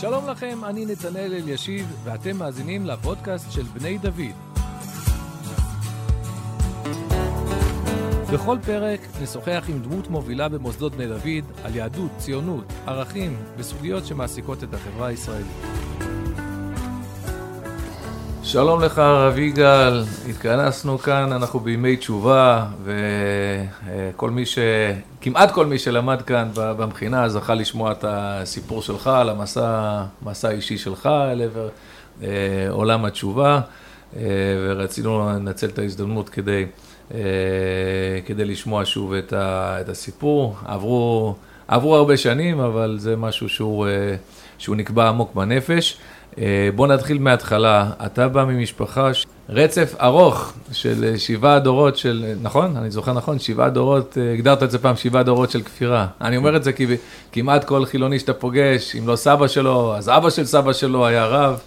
שלום לכם, אני נתנאל אלישיב, ואתם מאזינים לפודקאסט של בני דוד. בכל פרק נשוחח עם דמות מובילה במוסדות בני דוד על יהדות, ציונות, ערכים וסוגיות שמעסיקות את החברה הישראלית. שלום לך, הרב יגאל, התכנסנו כאן, אנחנו בימי תשובה, וכל מי ש... כמעט כל מי שלמד כאן במכינה זכה לשמוע את הסיפור שלך על המסע, האישי שלך אל עבר אה, עולם התשובה, אה, ורצינו לנצל את ההזדמנות כדי, אה, כדי לשמוע שוב את הסיפור. עברו, עברו הרבה שנים, אבל זה משהו שהוא, שהוא נקבע עמוק בנפש. אה, בוא נתחיל מההתחלה. אתה בא ממשפחה, רצף ארוך של שבעה דורות של, נכון? אני זוכר נכון? שבעה דורות, אה, הגדרת את זה פעם שבעה דורות של כפירה. אני אומר את זה כי כמעט כל חילוני שאתה פוגש, אם לא סבא שלו, אז אבא של סבא שלו היה רב.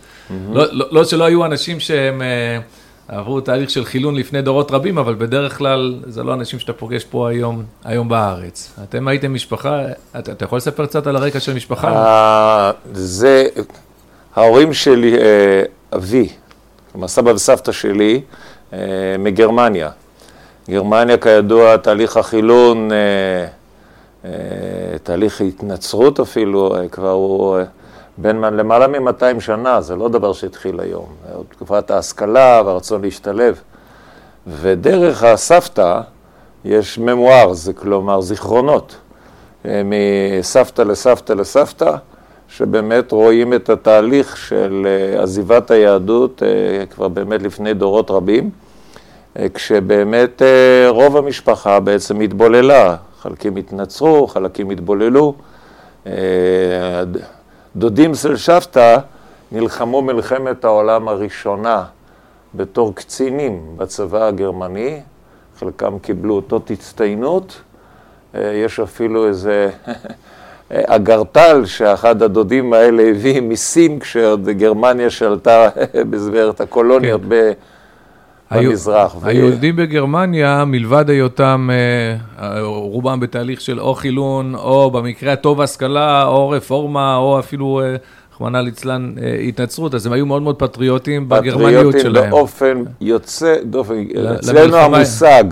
לא, לא, לא שלא היו אנשים שהם אה, עברו תהליך של חילון לפני דורות רבים, אבל בדרך כלל זה לא אנשים שאתה פוגש פה היום, היום בארץ. אתם הייתם משפחה, אתה, אתה יכול לספר קצת על הרקע של משפחה? זה... ההורים שלי, אה, אבי, כלומר סבא וסבתא שלי, אה, מגרמניה. גרמניה, כידוע, תהליך החילון, אה, תהליך התנצרות אפילו, כבר הוא בין למעלה מ-200 שנה, זה לא דבר שהתחיל היום. עוד תקופת ההשכלה והרצון להשתלב. ודרך הסבתא יש ממואר, זה כלומר זיכרונות, מסבתא לסבתא לסבתא. שבאמת רואים את התהליך של אה, עזיבת היהדות אה, כבר באמת לפני דורות רבים, אה, כשבאמת רוב המשפחה בעצם התבוללה, חלקים התנצרו, חלקים התבוללו. דודים של שבתא נלחמו מלחמת העולם הראשונה בתור קצינים בצבא הגרמני, חלקם קיבלו אותות הצטיינות, יש אפילו איזה אגרטל שאחד הדודים האלה הביא מסין כשעוד גרמניה שלטה במסגרת הקולוניות כן. במזרח. היהודים בגרמניה, מלבד היותם אה, רובם בתהליך של או חילון, או במקרה הטוב השכלה, או רפורמה, או אפילו... אה, רחמנא ליצלן, אה, התנצרות, אז הם היו מאוד מאוד פטריוטים בגרמניות שלהם. פטריוטים באופן יוצא דופן. אצלנו המושג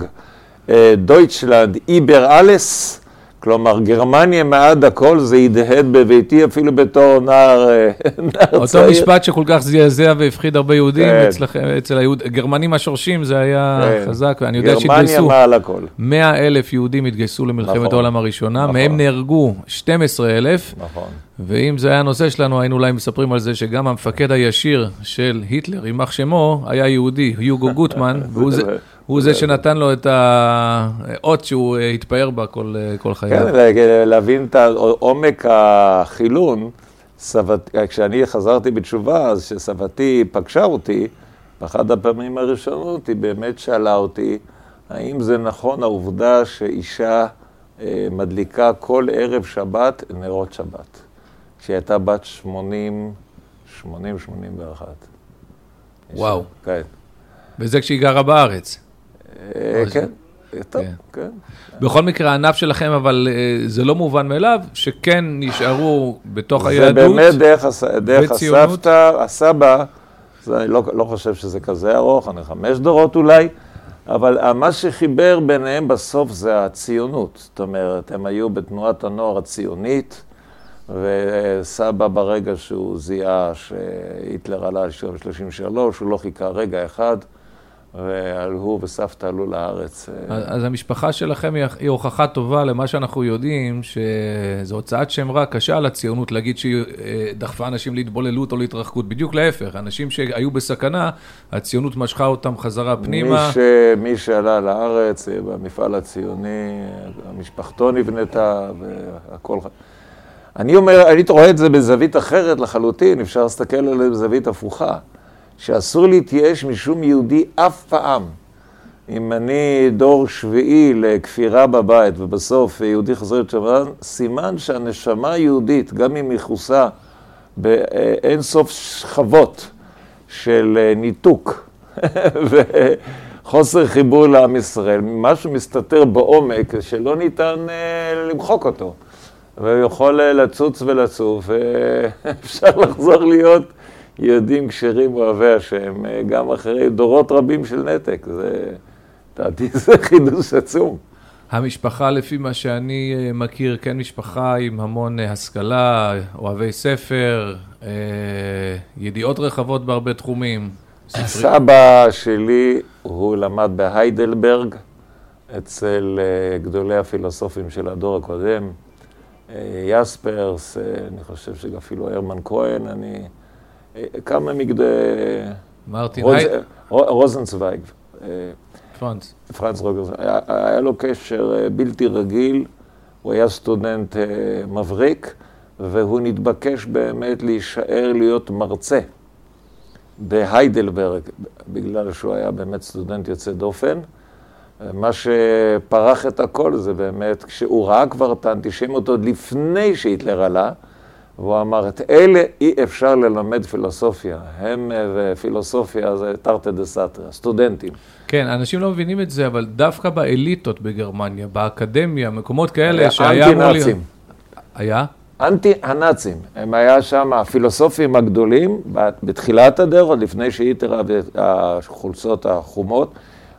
דויטשלנד איבר אלס, כלומר, גרמניה מעד הכל זה הדהד בביתי אפילו בתור נער, אה, נער צעיר. אותו משפט שכל כך זעזע והפחיד הרבה יהודים, כן. אצלכם, אצל היהוד... גרמנים השורשים זה היה כן. חזק, ואני יודע שהתגייסו, גרמניה מעל הכל. 100 אלף יהודים התגייסו למלחמת נכון, העולם הראשונה, נכון. מהם נהרגו 12 אלף. נכון. ואם זה היה הנושא שלנו, היינו אולי מספרים על זה שגם המפקד הישיר של היטלר, יימח שמו, היה יהודי, יוגו גוטמן, והוא זה... הוא זה שנתן לו את האות שהוא אה, התפאר בה כל, אה, כל חייו. כן, להבין את עומק החילון, סבת, כשאני חזרתי בתשובה, אז כשסבתי פגשה אותי, באחד הפעמים הראשונות היא באמת שאלה אותי, האם זה נכון העובדה שאישה אה, מדליקה כל ערב שבת נרות שבת, כשהיא הייתה בת 80, 80, 81. וואו. כן. וזה כשהיא גרה בארץ. אה, כן. טוב, כן. כן. בכל מקרה, הענף שלכם, אבל אה, זה לא מובן מאליו, שכן נשארו בתוך היהדות. זה באמת דרך, הס... דרך הסבתא, הסבא, זה, אני לא, לא חושב שזה כזה ארוך, אני חמש דורות אולי, אבל מה שחיבר ביניהם בסוף זה הציונות. זאת אומרת, הם היו בתנועת הנוער הציונית, וסבא ברגע שהוא זיהה שהיטלר עלה על 33, הוא לא חיכה רגע אחד. והוא וסבתא עלו לארץ. אז המשפחה שלכם היא הוכחה טובה למה שאנחנו יודעים, שזו הוצאת שם רע קשה על הציונות להגיד שהיא אה, דחפה אנשים להתבוללות או להתרחקות. בדיוק להפך, אנשים שהיו בסכנה, הציונות משכה אותם חזרה פנימה. מי, ש... מי שעלה לארץ אה, במפעל הציוני, המשפחתו נבנתה והכל... אני אומר, אני רואה את זה בזווית אחרת לחלוטין, אפשר להסתכל על זה בזווית הפוכה. שאסור להתייאש משום יהודי אף פעם. אם אני דור שביעי לכפירה בבית, ובסוף יהודי חוזר לתשובה, סימן שהנשמה היהודית, גם אם היא מכוסה באין סוף שכבות של ניתוק וחוסר חיבור לעם ישראל, משהו מסתתר בעומק שלא ניתן אה, למחוק אותו. והוא יכול אה, לצוץ ולצוף, ואפשר לחזור להיות יהודים כשרים אוהבי השם, אה, גם אחרי דורות רבים של נתק. זה, לדעתי זה חידוש עצום. המשפחה, לפי מה שאני אה, מכיר, כן משפחה עם המון השכלה, אוהבי ספר, ידיעות רחבות בהרבה תחומים. הסבא שלי, הוא למד בהיידלברג, אצל גדולי הפילוסופים של הדור הקודם. יספרס, אני חושב שאפילו הרמן כהן, אני... כמה מגדי... מרטין רוז... רוזנצוויג. פרנץ. פרנץ רוגרס. היה, היה לו קשר אה, בלתי רגיל, הוא היה סטודנט אה, מבריק, והוא נתבקש באמת להישאר להיות מרצה בהיידלברג, בגלל שהוא היה באמת סטודנט יוצא דופן. מה שפרח את הכל זה באמת, כשהוא ראה כבר את האנטישמיות עוד לפני שהיטלר עלה, והוא אמר, את אלה אי אפשר ללמד פילוסופיה. הם ופילוסופיה זה תרתי דה סתרי, סטודנטים. כן, אנשים לא מבינים את זה, אבל דווקא באליטות בגרמניה, באקדמיה, מקומות כאלה שהיה אמור להיות... אנטי נאצים. היה? אנטי הנאצים. הם היה שם הפילוסופים הגדולים, בתחילת הדרך, עוד לפני שהיטלר החולצות החומות.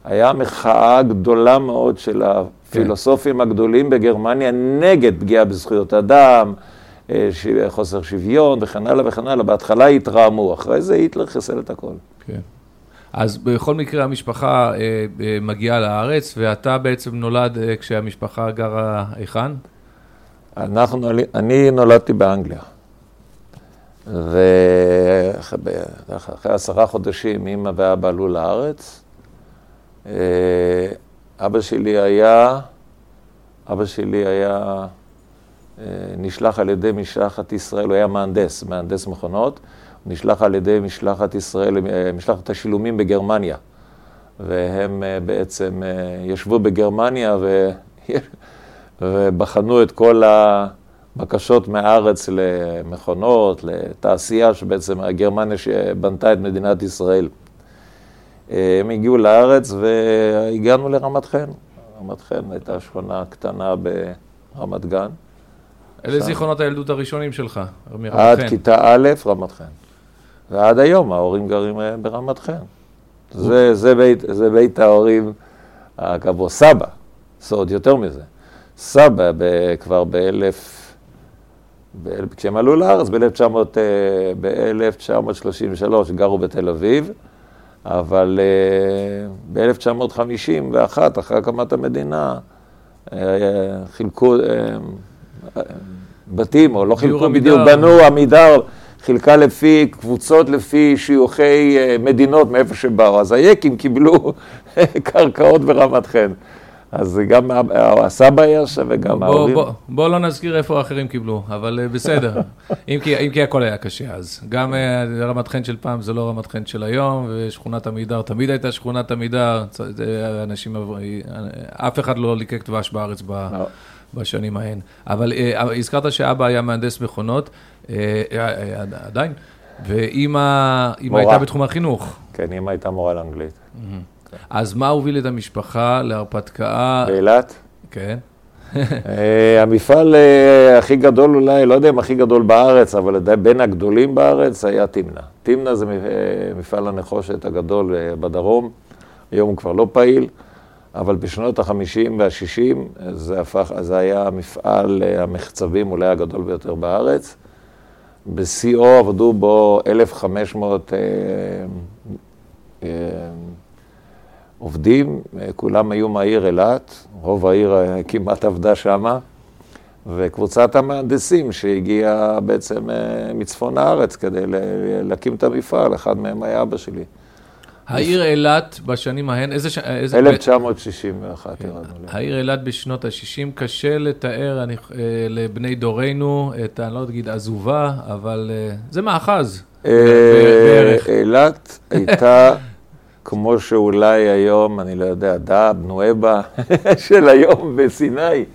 היה מחאה גדולה מאוד של הפילוסופים כן. הגדולים בגרמניה נגד פגיעה בזכויות אדם, אה, חוסר שוויון וכן הלאה וכן הלאה. בהתחלה התרעמו, אחרי זה היטלר חיסל את הכל. כן. אז בכל מקרה המשפחה אה, אה, מגיעה לארץ, ואתה בעצם נולד אה, כשהמשפחה גרה היכן? אנחנו, אני נולדתי באנגליה. ואחרי עשרה חודשים אימא ואבא עלו לארץ, אבא שלי היה, אבא שלי היה אה, נשלח על ידי משלחת ישראל, הוא היה מהנדס, מהנדס מכונות, הוא נשלח על ידי משלחת ישראל, אה, משלחת השילומים בגרמניה. והם בעצם ישבו בגרמניה ו... ובחנו את כל הבקשות מהארץ למכונות, לתעשייה שבעצם גרמניה שבנתה את מדינת ישראל. הם הגיעו לארץ והגענו לרמת חן. רמת חן הייתה שכונה קטנה ברמת גן. אלה שם. זיכרונות הילדות הראשונים שלך, מרמת חן. עד כיתה א', רמת חן. ועד היום ההורים גרים אה, ברמת חן. זה, זה, בית, זה בית ההורים הקבוע. סבא, עוד יותר מזה. סבא ב, כבר באלף... כשהם עלו לארץ ב-1933, אה, גרו בתל אביב. אבל uh, ב-1951, אחרי הקמת המדינה, uh, חילקו uh, בתים, או לא חילקו בדיוק, בנו, עמידר חילקה לפי קבוצות, לפי שיוכי מדינות מאיפה שבאו. אז היקים קיבלו קרקעות ברמת חן. אז גם הסבא היה שם וגם ההורים. בוא, בוא, לא נזכיר איפה האחרים קיבלו, אבל uh, בסדר. אם, כי, אם כי הכל היה קשה אז. גם uh, רמת חן של פעם זה לא רמת חן של היום, ושכונת עמידר תמיד הייתה שכונת עמידר. אנשים, אף אחד לא ליקק דבש בארץ ב, לא. בשנים ההן. אבל הזכרת שאבא היה מהנדס מכונות, עדיין, ואימא הייתה בתחום החינוך. כן, אימא הייתה מורה לאנגלית. Mm-hmm. אז מה הוביל את המשפחה להרפתקה? באילת? כן. אה, המפעל אה, הכי גדול אולי, לא יודע אם הכי גדול בארץ, אבל בין הגדולים בארץ היה תמנע. תמנע זה אה, מפעל הנחושת הגדול בדרום, היום הוא כבר לא פעיל, אבל בשנות ה-50 וה-60 זה, הפך, זה היה מפעל המחצבים אולי הגדול ביותר בארץ. בשיאו עבדו בו 1,500 עובדים, כולם היו מהעיר אילת, רוב העיר אה, כמעט עבדה שמה, וקבוצת המהנדסים שהגיעה בעצם אה, מצפון הארץ כדי להקים את המפעל, אחד מהם היה אבא שלי. העיר אילת בשנים ההן, איזה... איזה 1961 כן. ירדנו. העיר אילת בשנות ה-60, קשה לתאר אני, אה, לבני דורנו את, אני לא אגיד עזובה, אבל זה מאחז. בערך. אילת הייתה כמו שאולי היום, אני לא יודע, דאב, נואבה של היום בסיני.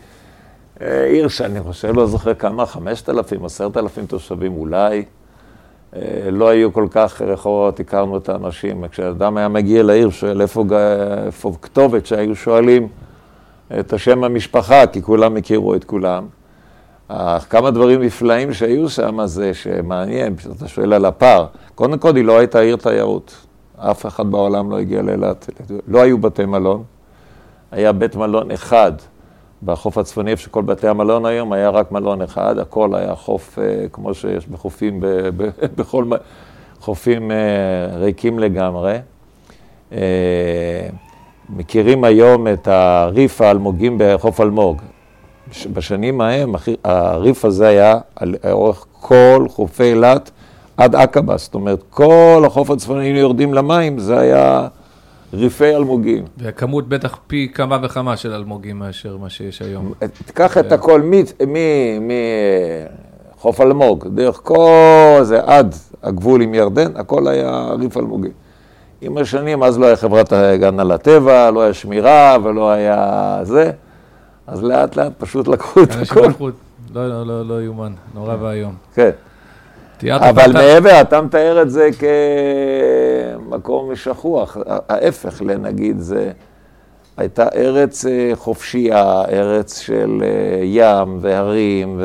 אה, עיר שאני חושב, לא זוכר כמה, חמשת אלפים, עשרת אלפים תושבים אולי. אה, לא היו כל כך רחובות, הכרנו את האנשים. כשאדם היה מגיע לעיר, שואל איפה, איפה כתובת, שהיו שואלים את השם המשפחה, כי כולם הכירו את כולם. כמה דברים נפלאים שהיו שם זה שמעניין, אתה שואל על הפער. קודם כל, היא לא הייתה עיר תיירות. אף אחד בעולם לא הגיע לאילת. לא היו בתי מלון. היה בית מלון אחד בחוף הצפוני, איפה שכל בתי המלון היום, היה רק מלון אחד, הכל היה חוף אה, כמו שיש בחופים, בכל חופים אה, ריקים לגמרי. אה, מכירים היום את הריף האלמוגים בחוף אלמוג. בשנים ההם, הריף הזה היה לאורך כל חופי אילת עד עקבה, זאת אומרת, כל החוף הצפוני היינו יורדים למים, זה היה ריפי אלמוגים. והכמות בטח פי כמה וכמה של אלמוגים מאשר מה שיש היום. תיקח את הכל מחוף אלמוג, דרך כל זה עד הגבול עם ירדן, הכל היה ריף אלמוגים. עם השנים, אז לא היה חברת הגנה לטבע, לא היה שמירה ולא היה זה, אז לאט לאט פשוט לקחו את הכל. לא, לא, לא, לא יאומן, נורא ואיום. כן. אבל מעבר, אתה מתאר את זה כמקום שכוח. ההפך, נגיד, זה הייתה ארץ אה, חופשייה, ארץ של אה, ים והרים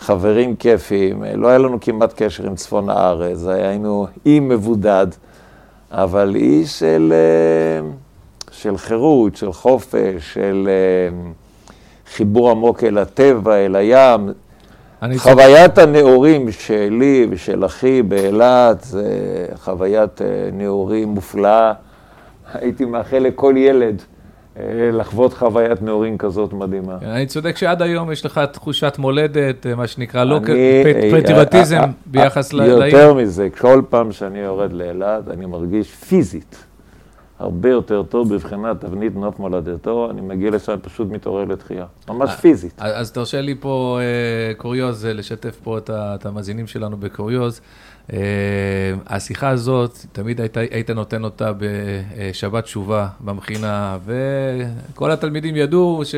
וחברים כיפים. לא היה לנו כמעט קשר עם צפון הארץ, היינו אי מבודד, אבל אי של, אה, של חירות, של חופש, של חיבור עמוק אל הטבע, אל הים. חוויית הנעורים שלי ושל אחי באילת זה חוויית אה, נעורים מופלאה. הייתי מאחל לכל ילד אה, לחוות חוויית נעורים כזאת מדהימה. אני צודק שעד היום יש לך תחושת מולדת, אה, מה שנקרא לא פטריוטיזם ביחס לעיר. יותר מזה, כל פעם שאני יורד לאילת, אני מרגיש פיזית הרבה יותר טוב בבחינת תבנית נוף מולדתו, אני מגיע לשם פשוט מתעורר לתחייה, ממש אה, פיזית. אז תרשה לי פה אה, קוריוז, אה, לשתף פה את המאזינים שלנו בקוריוז. השיחה הזאת, תמיד היית, היית נותן אותה בשבת תשובה במכינה, וכל התלמידים ידעו ש...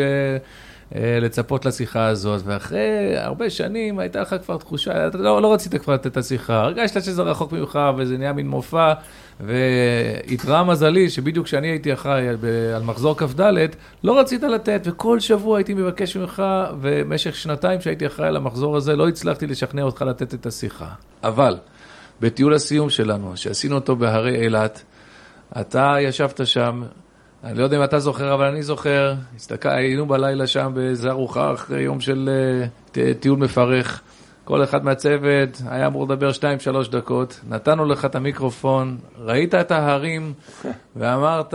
לצפות לשיחה הזאת, ואחרי הרבה שנים הייתה לך כבר תחושה, אתה לא, לא רצית כבר לתת את השיחה, הרגשת שזה רחוק ממך וזה נהיה מין מופע, והתראה מזלי שבדיוק כשאני הייתי אחראי על מחזור כ"ד, לא רצית לתת, וכל שבוע הייתי מבקש ממך, ובמשך שנתיים שהייתי אחראי על המחזור הזה, לא הצלחתי לשכנע אותך לתת את השיחה. אבל, בטיול הסיום שלנו, שעשינו אותו בהרי אילת, אתה ישבת שם, אני לא יודע אם אתה זוכר, אבל אני זוכר, הסתכל, היינו בלילה שם באיזה ארוחה אחרי יום של uh, טיול מפרך. כל אחד מהצוות היה אמור לדבר 2-3 דקות, נתנו לך את המיקרופון, ראית את ההרים ואמרת,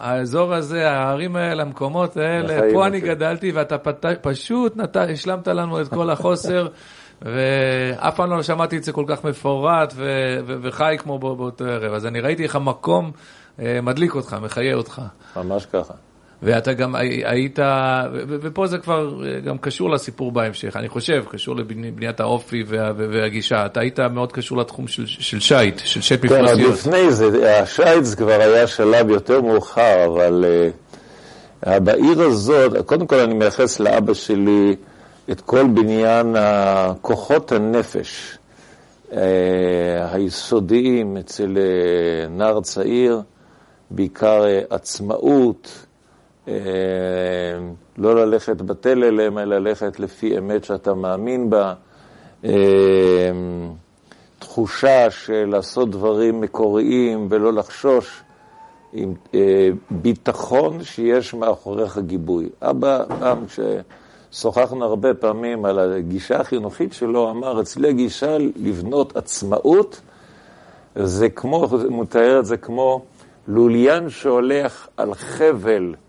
האזור הזה, ההרים האלה, המקומות האלה, פה אני גדלתי ואתה פת... פשוט נת... השלמת לנו את כל החוסר. ואף פעם לא שמעתי את זה כל כך מפורט ו... ו... וחי כמו באותו ערב. אז אני ראיתי איך המקום אה, מדליק אותך, מחיה אותך. ממש ככה. ואתה גם היית, ופה זה כבר אה, גם קשור לסיפור בהמשך, אני חושב, קשור לבניית האופי וה, והגישה. אתה היית מאוד קשור לתחום של, של שיט, של שיט מפרסיות. כן, עוד לפני זה, השיט זה כבר היה שלב יותר מאוחר, אבל uh, בעיר הזאת, קודם כל אני מייחס לאבא שלי את כל בניין כוחות הנפש uh, היסודיים אצל uh, נער צעיר, בעיקר uh, עצמאות, לא ללכת בתל אלא ללכת לפי אמת שאתה מאמין בה, אה, תחושה של לעשות דברים מקוריים ולא לחשוש, עם אה, ביטחון שיש מאחוריך גיבוי. אבא, פעם כששוחחנו הרבה פעמים על הגישה החינוכית שלו, אמר, אצלי הגישה לבנות עצמאות, זה כמו, הוא מתאר את זה כמו לוליין שהולך על חבל אה,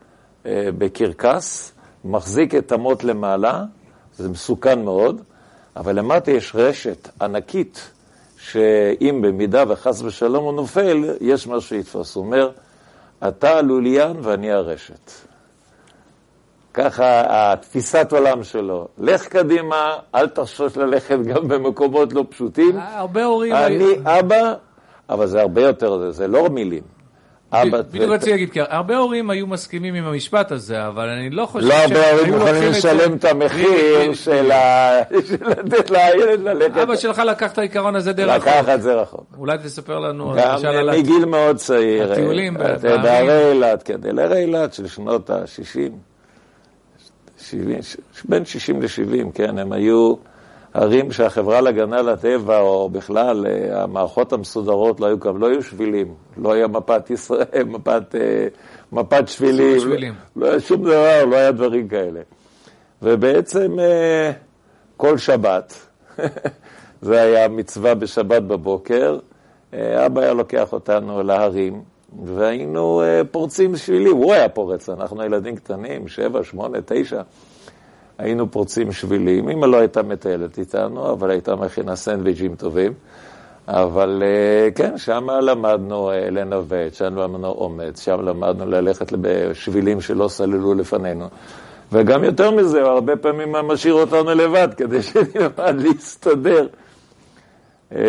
בקרקס, מחזיק את המוט למעלה, זה מסוכן מאוד, אבל למטה יש רשת ענקית, שאם במידה וחס ושלום הוא נופל, יש מה שיתפוס. הוא אומר, אתה הלוליין ואני הרשת. ככה התפיסת עולם שלו. לך קדימה, אל תחשוש ללכת גם במקומות לא פשוטים. אה, הרבה הורים... אני אבא, אבל זה הרבה יותר, זה לא מילים. בדיוק רציתי להגיד, כי הרבה הורים היו מסכימים עם המשפט הזה, אבל אני לא חושב לא הרבה הורים מוכנים לשלם את המחיר של לתת לילד ללכת. אבא שלך לקח את העיקרון הזה די רחוק. לקח את זה רחוק. אולי תספר לנו, גם מגיל מאוד צעיר. הטיולים בהרי אילת, כן, בהרי אילת של שנות ה-60. 70, בין 60 ל-70, כן, הם היו ערים שהחברה להגנה לטבע, או בכלל אה, המערכות המסודרות לא היו, לא היו שבילים, לא היה מפת ישראל, מפת, אה, מפת שבילים, שבילים. לא, לא היה שום דבר, לא היה דברים כאלה. ובעצם אה, כל שבת, זה היה מצווה בשבת בבוקר, אבא היה לוקח אותנו להרים, והיינו פורצים שבילים, הוא היה פורץ, אנחנו ילדים קטנים, שבע, שמונה, תשע. היינו פורצים שבילים. אמא לא הייתה מטיילת איתנו, אבל הייתה מכינה סנדוויג'ים טובים. אבל אה, כן, שם למדנו אה, לנווט, שם למדנו אומץ, שם למדנו ללכת בשבילים שלא סללו לפנינו. וגם יותר מזה, הרבה פעמים משאיר אותנו לבד, כדי שנלמד להסתדר. אה,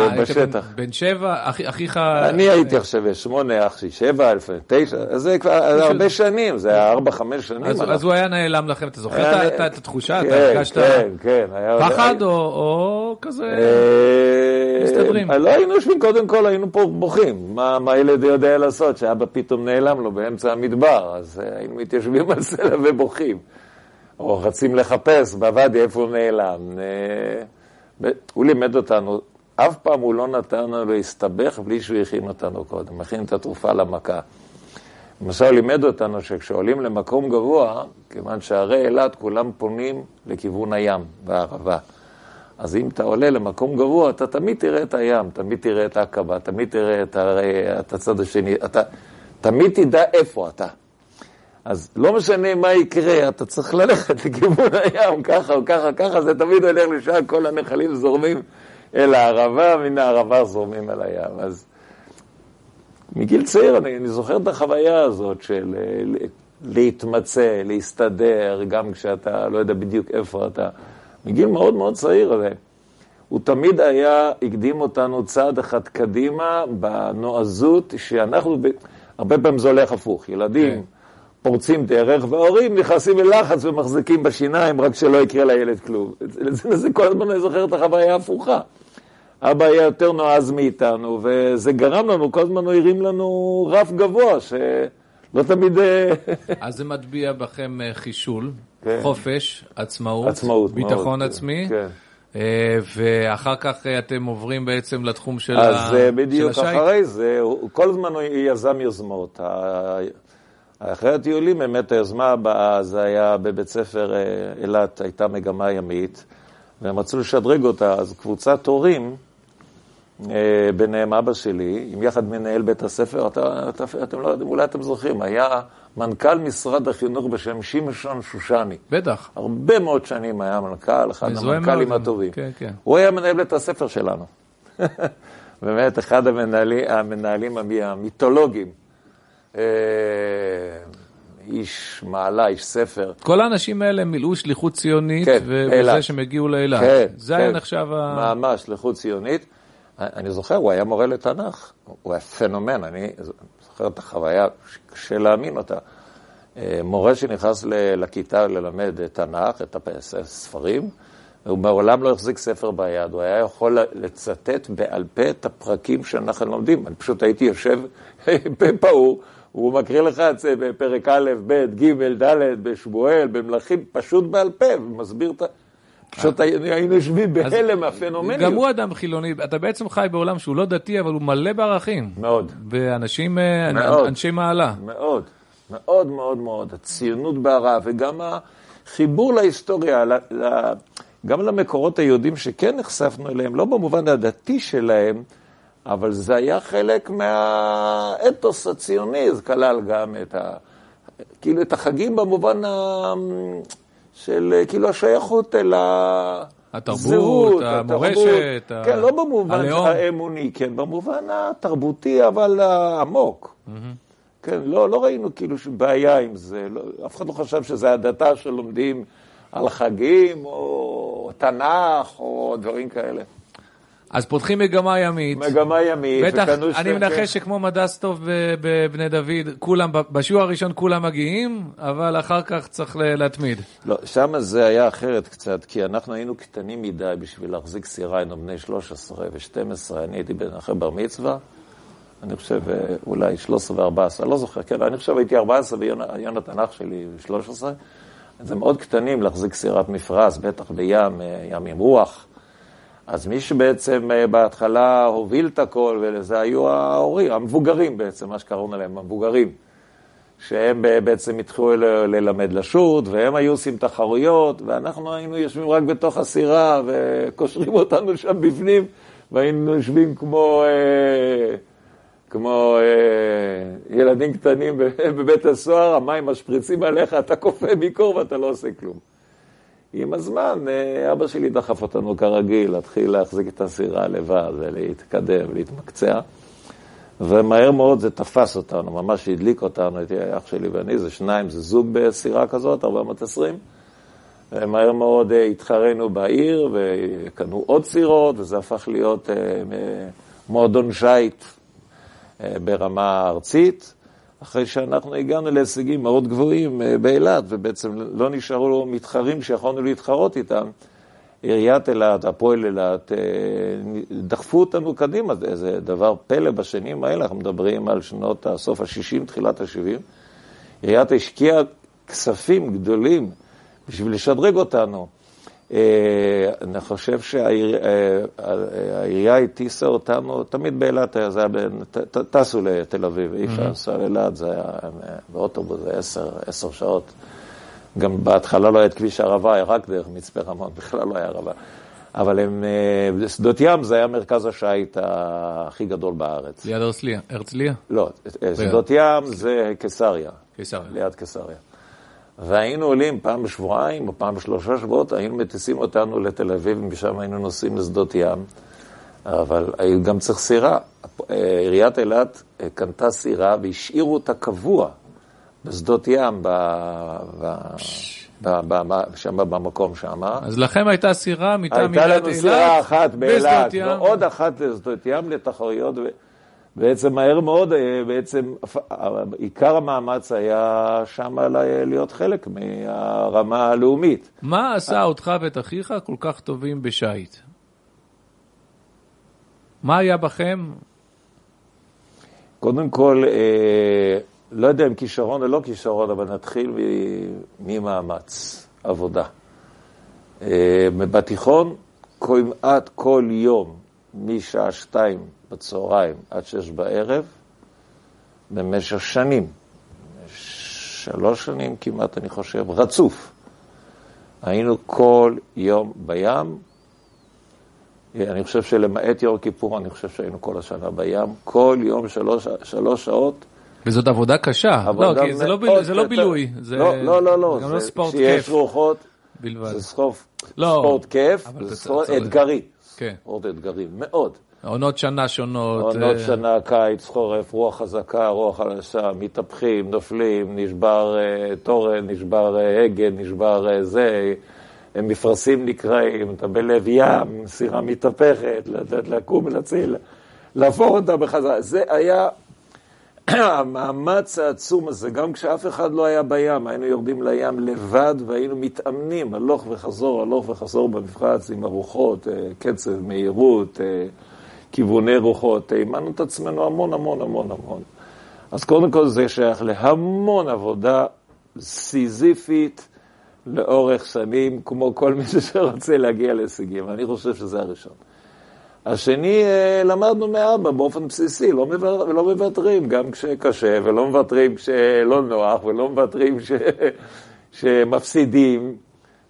אה, בשטח. בן שבע, אחיך... אני הייתי עכשיו שמונה, אח שלי שבע, אלף, תשע, זה כבר הרבה שנים, זה היה ארבע, חמש שנים. אז הוא היה נעלם לכם, אתה זוכר את התחושה? אתה כן, הרגשת כן, כן. פחד או כזה אה, מסתדרים? לא היינו יושבים, קודם כל היינו פה בוכים. מה הילד יודע לעשות, שאבא פתאום נעלם לו באמצע המדבר, אז היינו מתיישבים על סלע ובוכים. או רצים לחפש בוואדי איפה הוא נעלם. הוא לימד אותנו, אף פעם הוא לא נתן לנו להסתבך בלי שהוא הכין אותנו קודם, הכין את התרופה למכה. למשל, לימד אותנו שכשעולים למקום גבוה, כיוון שהרי אילת כולם פונים לכיוון הים והערבה. אז אם אתה עולה למקום גבוה, אתה תמיד תראה את הים, תמיד תראה את העקבה, תמיד תראה את, הרי, את הצד השני, אתה תמיד תדע איפה אתה. אז לא משנה מה יקרה, אתה צריך ללכת לכיוון הים, ככה או ככה, ככה, זה תמיד הולך לשם, כל הנחלים זורמים אל הערבה, מן הערבה זורמים אל הים. אז מגיל צעיר אני, אני זוכר את החוויה הזאת של אה, להתמצא, להסתדר, גם כשאתה לא יודע בדיוק איפה אתה. מגיל מאוד מאוד צעיר, הזה. הוא תמיד היה, הקדים אותנו צעד אחד קדימה בנועזות, שאנחנו, הרבה פעמים זה הולך הפוך, ילדים. Okay. כן. פורצים דרך, וההורים נכנסים ללחץ ומחזיקים בשיניים, רק שלא יקרה לילד כלום. זה כל הזמן אני זוכר את החוויה ההפוכה. אבא היה יותר נועז מאיתנו, וזה גרם לנו, כל הזמן הוא הרים לנו רף גבוה, שלא תמיד... אה, אז זה מטביע בכם אה, חישול, כן. חופש, עצמאות, עצמאות ביטחון מאוד, עצמי. כן. אה, ואחר כך אתם עוברים בעצם לתחום של השייט. אז בדיוק אחרי זה, כל הזמן הוא יזם יוזמות. אחרי הטיולים, באמת היוזמה הבאה, זה היה בבית ספר אה, אילת, הייתה מגמה ימית, והם רצו לשדרג אותה, אז קבוצת הורים, אה, ביניהם אבא שלי, עם יחד מנהל בית הספר, אתה, אתה, אתם לא יודעים, אולי אתם זוכרים, היה מנכ"ל משרד החינוך בשם שמשון שושני. בטח. הרבה מאוד שנים היה מנכ"ל, אחד המנכ"לים הטובים. כן, כן. הוא היה מנהל בית הספר שלנו. באמת, אחד המנהלים, המנהלים המיתולוגיים. אה, איש מעלה, איש ספר. כל האנשים האלה מילאו שליחות ציונית, כן, ובזה שהם הגיעו לאילת. כן, זה כן. היה נחשב ה... ממש, שליחות ציונית. אני זוכר, הוא היה מורה לתנ"ך, הוא היה פנומן, אני זוכר את החוויה, קשה להאמין אותה. אה, מורה שנכנס לכיתה ללמד תנ"ך, את הספרים, הוא מעולם לא החזיק ספר ביד, הוא היה יכול לצטט בעל פה את הפרקים שאנחנו לומדים. אני פשוט הייתי יושב בפעור. הוא מקריא לך את זה בפרק א', ב', ג', ד', בשבועל, במלכים, פשוט בעל פה, ומסביר את ה... פשוט היינו יושבים בהלם מהפנומניות. גם הוא אדם חילוני, אתה בעצם חי בעולם שהוא לא דתי, אבל הוא מלא בערכים. מאוד. ואנשים, אה, אנשי מעלה. מאוד, מאוד מאוד מאוד. הציונות בערה, וגם החיבור להיסטוריה, גם למקורות היהודים שכן נחשפנו אליהם, לא במובן הדתי שלהם, אבל זה היה חלק מהאתוס הציוני, זה כלל גם את, ה, כאילו את החגים במובן ה, של כאילו השייכות אל התרבות, המורשת, כן, לא במובן הלאום. האמוני, כן, במובן התרבותי, אבל העמוק. Mm-hmm. כן, לא, לא ראינו כאילו בעיה עם זה, לא, אף אחד לא חשב שזה הדתה שלומדים על חגים, או תנ"ך, או דברים כאלה. אז פותחים מגמה ימית. מגמה ימית. בטח, אני מנחש שכמו מדס טוב בבני דוד, כולם, בשיעור הראשון כולם מגיעים, אבל אחר כך צריך להתמיד. לא, שם זה היה אחרת קצת, כי אנחנו היינו קטנים מדי בשביל להחזיק סירה, היינו בני 13 ו-12, אני הייתי בן אחרי בר מצווה, אני חושב אולי 13 ו-14, לא זוכר, כן, אני חושב הייתי 14 ויונתן אח שלי 13. זה מאוד קטנים להחזיק סירת מפרש, בטח בים, אה, ים עם רוח. אז מי שבעצם אה, בהתחלה הוביל את הכל, וזה היו ההורים, המבוגרים בעצם, מה שקראנו להם, המבוגרים. שהם בעצם התחילו ללמד לשוט, והם היו עושים תחרויות, ואנחנו היינו יושבים רק בתוך הסירה, וקושרים אותנו שם בפנים, והיינו יושבים כמו, אה, כמו אה, ילדים קטנים בבית הסוהר, המים משפריצים עליך, אתה כופה ביקור ואתה לא עושה כלום. עם הזמן, אה, אבא שלי דחף אותנו כרגיל, להתחיל להחזיק את הסירה לבד ולהתקדם ולהתמקצע. ומהר מאוד זה תפס אותנו, ממש הדליק אותנו, את אח שלי ואני, זה שניים, זה זוג בסירה כזאת, 420. מהר מאוד אה, התחרנו בעיר וקנו עוד סירות, וזה הפך להיות אה, מועדון שיט אה, ברמה ארצית. אחרי שאנחנו הגענו להישגים מאוד גבוהים באילת, ובעצם לא נשארו מתחרים שיכולנו להתחרות איתם. עיריית אילת, הפועל אילת, אה, דחפו אותנו קדימה, זה דבר פלא בשנים האלה, אנחנו מדברים על שנות סוף ה-60, תחילת ה-70. עיריית השקיעה כספים גדולים בשביל לשדרג אותנו. אה, אני חושב שהעירייה הטיסה אותנו, תמיד באילת זה היה, טסו לתל אביב, אי אפשר לנסוע לאילת, זה היה באוטובוס, זה עשר, עשר שעות. גם בהתחלה לא היה את כביש הערבה, היה רק דרך מצפה רמון, בכלל לא היה ערבה. אבל הם, אה, שדות ים זה היה מרכז השיט הכי גדול בארץ. ליד הרצליה? הרצליה? לא, אה, שדות ים זה קיסריה. קיסריה. ליד קיסריה. והיינו עולים פעם בשבועיים או פעם בשלושה שבועות, היינו מטיסים אותנו לתל אביב, ומשם היינו נוסעים לשדות ים. אבל גם צריך סירה. אה, עיריית אילת קנתה סירה והשאירו אותה קבוע. בשדות ים, ב, ב, ב, ב, ב, שם במקום שם. אז לכם הייתה סירה מטעם עיריית אילת? הייתה לנו סירה אחת באילת, ועוד אחת לשדות ים לתחרויות. בעצם מהר מאוד, אה, בעצם עיקר המאמץ היה שם להיות חלק מהרמה הלאומית. מה עשה אותך ואת אחיך כל כך טובים בשייט? מה היה בכם? קודם כל, אה, לא יודע אם כישרון או לא כישרון, אבל נתחיל ממאמץ, עבודה. אה, בתיכון, כמעט כל יום, משעה שתיים בצהריים עד שש בערב, במשך שנים, שלוש שנים כמעט, אני חושב, רצוף. היינו כל יום בים. אני חושב שלמעט יום כיפור, אני חושב שהיינו כל השנה בים. כל יום שלוש, שלוש שעות וזאת עבודה קשה. לא, כי זה לא, ביל... זה לא בילוי. זה... לא, לא, לא, לא. זה גם לא ספורט כיף. שיש רוחות, בלבד. זה סחוף, לא, ספורט כיף, זה ספורט אתגרי. כן. ספורט אתגרי, מאוד. עונות שנה שונות. עונות uh... שנה, קיץ, חורף, רוח חזקה, רוח חלשה, מתהפכים, נופלים, נשבר uh, תורן, נשבר uh, הגה, נשבר זה, מפרשים נקרעים, אתה בלב ים, סירה מתהפכת, לקום, להציל, להפוך אותה בחזרה. זה היה המאמץ העצום הזה, גם כשאף אחד לא היה בים, היינו יורדים לים לבד והיינו מתאמנים, הלוך וחזור, הלוך וחזור במפרץ עם הרוחות, אה, קצב, מהירות, אה, כיווני רוחות, אימנו את עצמנו המון המון המון המון. אז קודם כל זה שייך להמון עבודה סיזיפית לאורך שנים, כמו כל מי שרוצה להגיע להישגים. אני חושב שזה הראשון. השני, אה, למדנו מאבא באופן בסיסי, לא, לא מוותרים גם כשקשה, ולא מוותרים כשלא נוח, ולא מוותרים כש, שמפסידים,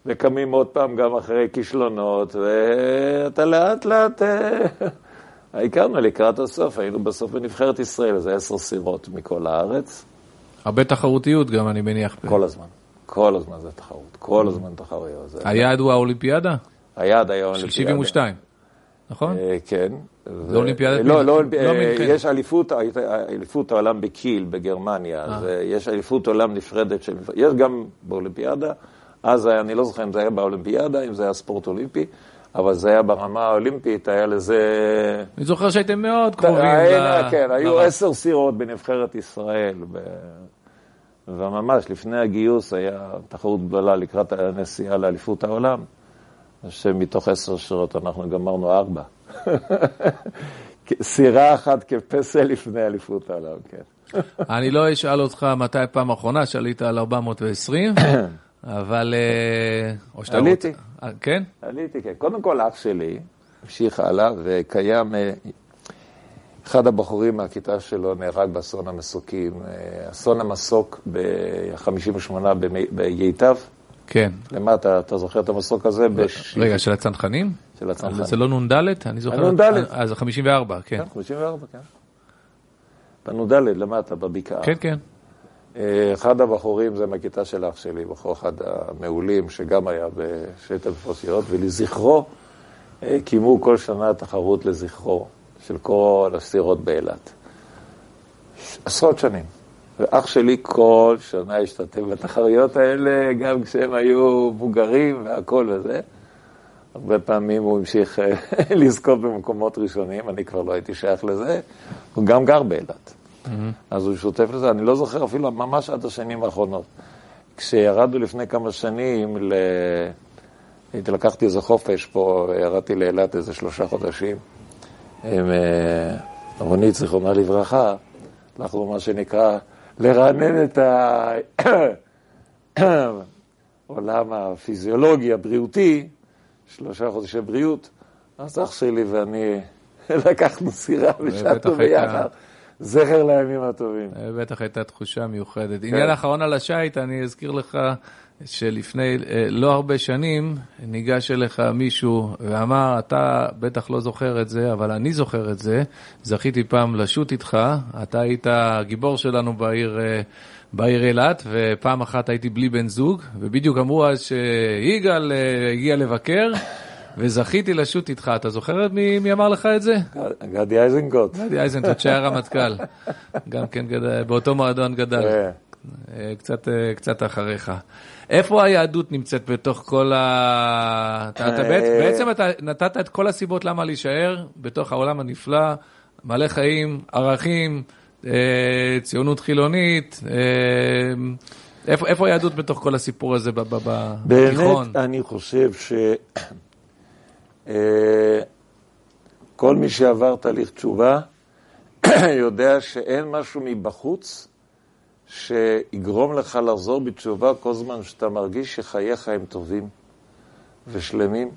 וקמים עוד פעם גם אחרי כישלונות, ואתה לאט לאט, אה, הכרנו לקראת הסוף, היינו בסוף בנבחרת ישראל, זה עשר סירות מכל הארץ. הרבה תחרותיות גם, אני מניח. כל הזמן, כל הזמן זה תחרות, כל הזמן תחרויות. היעד הוא האולימפיאדה? היעד היה האולימפיאדה. של 72. נכון? אה, כן. זה אולימפיאדת לא, לא, לא יש אליפות, העולם בקיל בגרמניה, אה. יש אליפות עולם נפרדת, של, יש גם באולימפיאדה, אז אני לא זוכר אם זה היה באולימפיאדה, אם זה היה ספורט אולימפי, אבל זה היה ברמה האולימפית, היה לזה... אני זוכר שהייתם מאוד קרובים. ל... כן, היו עשר סירות בנבחרת ישראל, ב... וממש לפני הגיוס היה תחרות גדולה לקראת הנסיעה לאליפות העולם. שמתוך עשר שורות אנחנו גמרנו ארבע. סירה אחת כפסל לפני אליפות העולם, כן. אני לא אשאל אותך מתי פעם אחרונה שעלית על 420, אבל... אה, או שאתה עליתי. אה, כן? עליתי, כן. קודם כל, אח שלי המשיך הלאה, וקיים... אה, אחד הבחורים מהכיתה שלו נהרג באסון המסוקים, אסון המסוק ב-58 בייטב. כן. למטה, אתה זוכר את המסוק הזה? בש- רגע, של הצנחנים? של הצנחנים. זה לא נ"ד? אני זוכר. הנ"ד. אז זה 54, כן. כן, 54, כן. בנ"ד, למטה, בבקעה. כן, כן. אה, אחד הבחורים זה מהכיתה של אח שלי, בחור אחד המעולים, שגם היה בשטף פרסיות, ולזכרו אה, קיימו כל שנה תחרות לזכרו של כל הסירות באילת. עשרות שנים. ואח שלי כל שנה השתתף בתחרויות האלה, גם כשהם היו מבוגרים והכל וזה. הרבה פעמים הוא המשיך אה, לזכות במקומות ראשונים, אני כבר לא הייתי שייך לזה. הוא גם גר באילת. אז הוא שותף לזה, אני לא זוכר אפילו ממש עד השנים האחרונות. כשירדנו לפני כמה שנים, ל... הייתי לקחתי איזה חופש פה, ירדתי לאילת איזה שלושה חודשים. עם אה, רונית, זיכרונה לברכה, הלכנו מה שנקרא לרענן את העולם הפיזיולוגי, הבריאותי, שלושה חודשי בריאות. אז אח שלי ואני לקחנו סירה ושטנו ביחד. זכר לימים הטובים. אה, בטח הייתה תחושה מיוחדת. עניין האחרון על השיט, אני אזכיר לך שלפני אה, לא הרבה שנים ניגש אליך מישהו ואמר, אתה בטח לא זוכר את זה, אבל אני זוכר את זה. זכיתי פעם לשוט איתך, אתה היית הגיבור שלנו בעיר... אה, בעיר אילת, ופעם אחת הייתי בלי בן זוג, ובדיוק אמרו אז שיגאל הגיע לבקר, וזכיתי לשוט איתך. אתה זוכר מי, מי אמר לך את זה? גדי איזנקוט. גדי איזנטוט שהיה רמטכ"ל, גם כן גדל, באותו מועדון גדל, כן. אה, קצת, אה, קצת אחריך. איפה היהדות נמצאת בתוך כל ה... אתה, אתה בעצם, אה. בעצם אתה נתת את כל הסיבות למה להישאר בתוך העולם הנפלא, מלא חיים, ערכים, אה, ציונות חילונית. אה, איפה, איפה היהדות בתוך כל הסיפור הזה בתיכון? באמת, אני חושב ש... אה, כל מי שעבר תהליך תשובה יודע שאין משהו מבחוץ שיגרום לך לחזור בתשובה כל זמן שאתה מרגיש שחייך הם טובים ושלמים,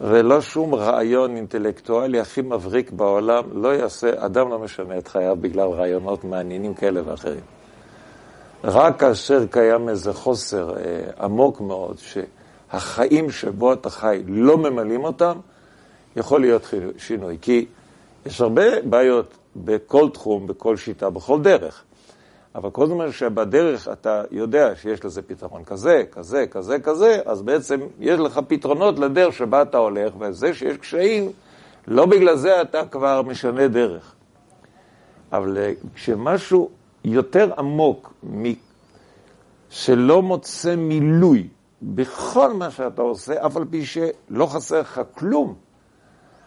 ולא שום רעיון אינטלקטואלי הכי מבריק בעולם לא יעשה, אדם לא משנה את חייו בגלל רעיונות מעניינים כאלה ואחרים. רק כאשר קיים איזה חוסר אה, עמוק מאוד, שהחיים שבו אתה חי לא ממלאים אותם, יכול להיות שינוי. כי יש הרבה בעיות בכל תחום, בכל שיטה, בכל דרך. אבל כל זמן שבדרך אתה יודע שיש לזה פתרון כזה, כזה, כזה, כזה, אז בעצם יש לך פתרונות לדרך שבה אתה הולך, וזה שיש קשיים, לא בגלל זה אתה כבר משנה דרך. אבל כשמשהו יותר עמוק, שלא מוצא מילוי בכל מה שאתה עושה, אף על פי שלא חסר לך כלום,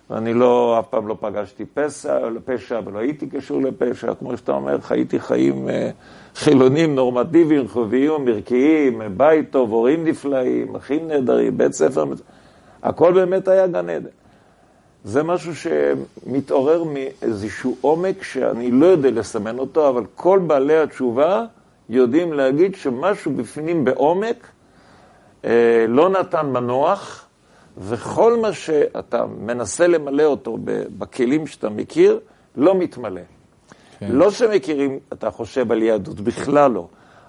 ואני לא, אף פעם לא פגשתי פשע, פשע ולא הייתי קשור לפשע, כמו שאתה אומר, חייתי חיים אה, חילונים, נורמטיביים, חוביים, ערכיים, אה, בית טוב, הורים נפלאים, אחים נהדרים, בית ספר, הכל באמת היה גן עדן. זה משהו שמתעורר מאיזשהו עומק שאני לא יודע לסמן אותו, אבל כל בעלי התשובה יודעים להגיד שמשהו בפנים בעומק לא נתן מנוח, וכל מה שאתה מנסה למלא אותו בכלים שאתה מכיר, לא מתמלא. כן. לא שמכירים, אתה חושב על יהדות, בכלל לא.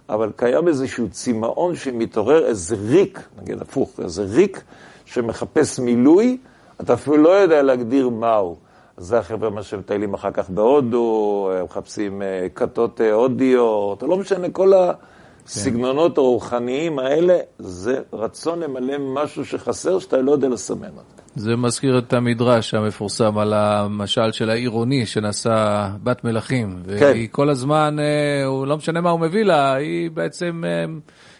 אבל קיים איזשהו צמאון שמתעורר, איזה ריק, נגיד הפוך, איזה ריק שמחפש מילוי, אתה אפילו לא יודע להגדיר מהו. זה החבר'ה מה שמטיילים אחר כך בהודו, מחפשים אה, כתות אה, הודיות, לא משנה, כל הסגנונות הרוחניים האלה, זה רצון למלא משהו שחסר, שאתה לא יודע לסמן אותו. זה מזכיר את המדרש המפורסם על המשל של העירוני שנשא בת מלכים. והיא כל הזמן, אה, הוא לא משנה מה הוא מביא לה, היא בעצם, אה,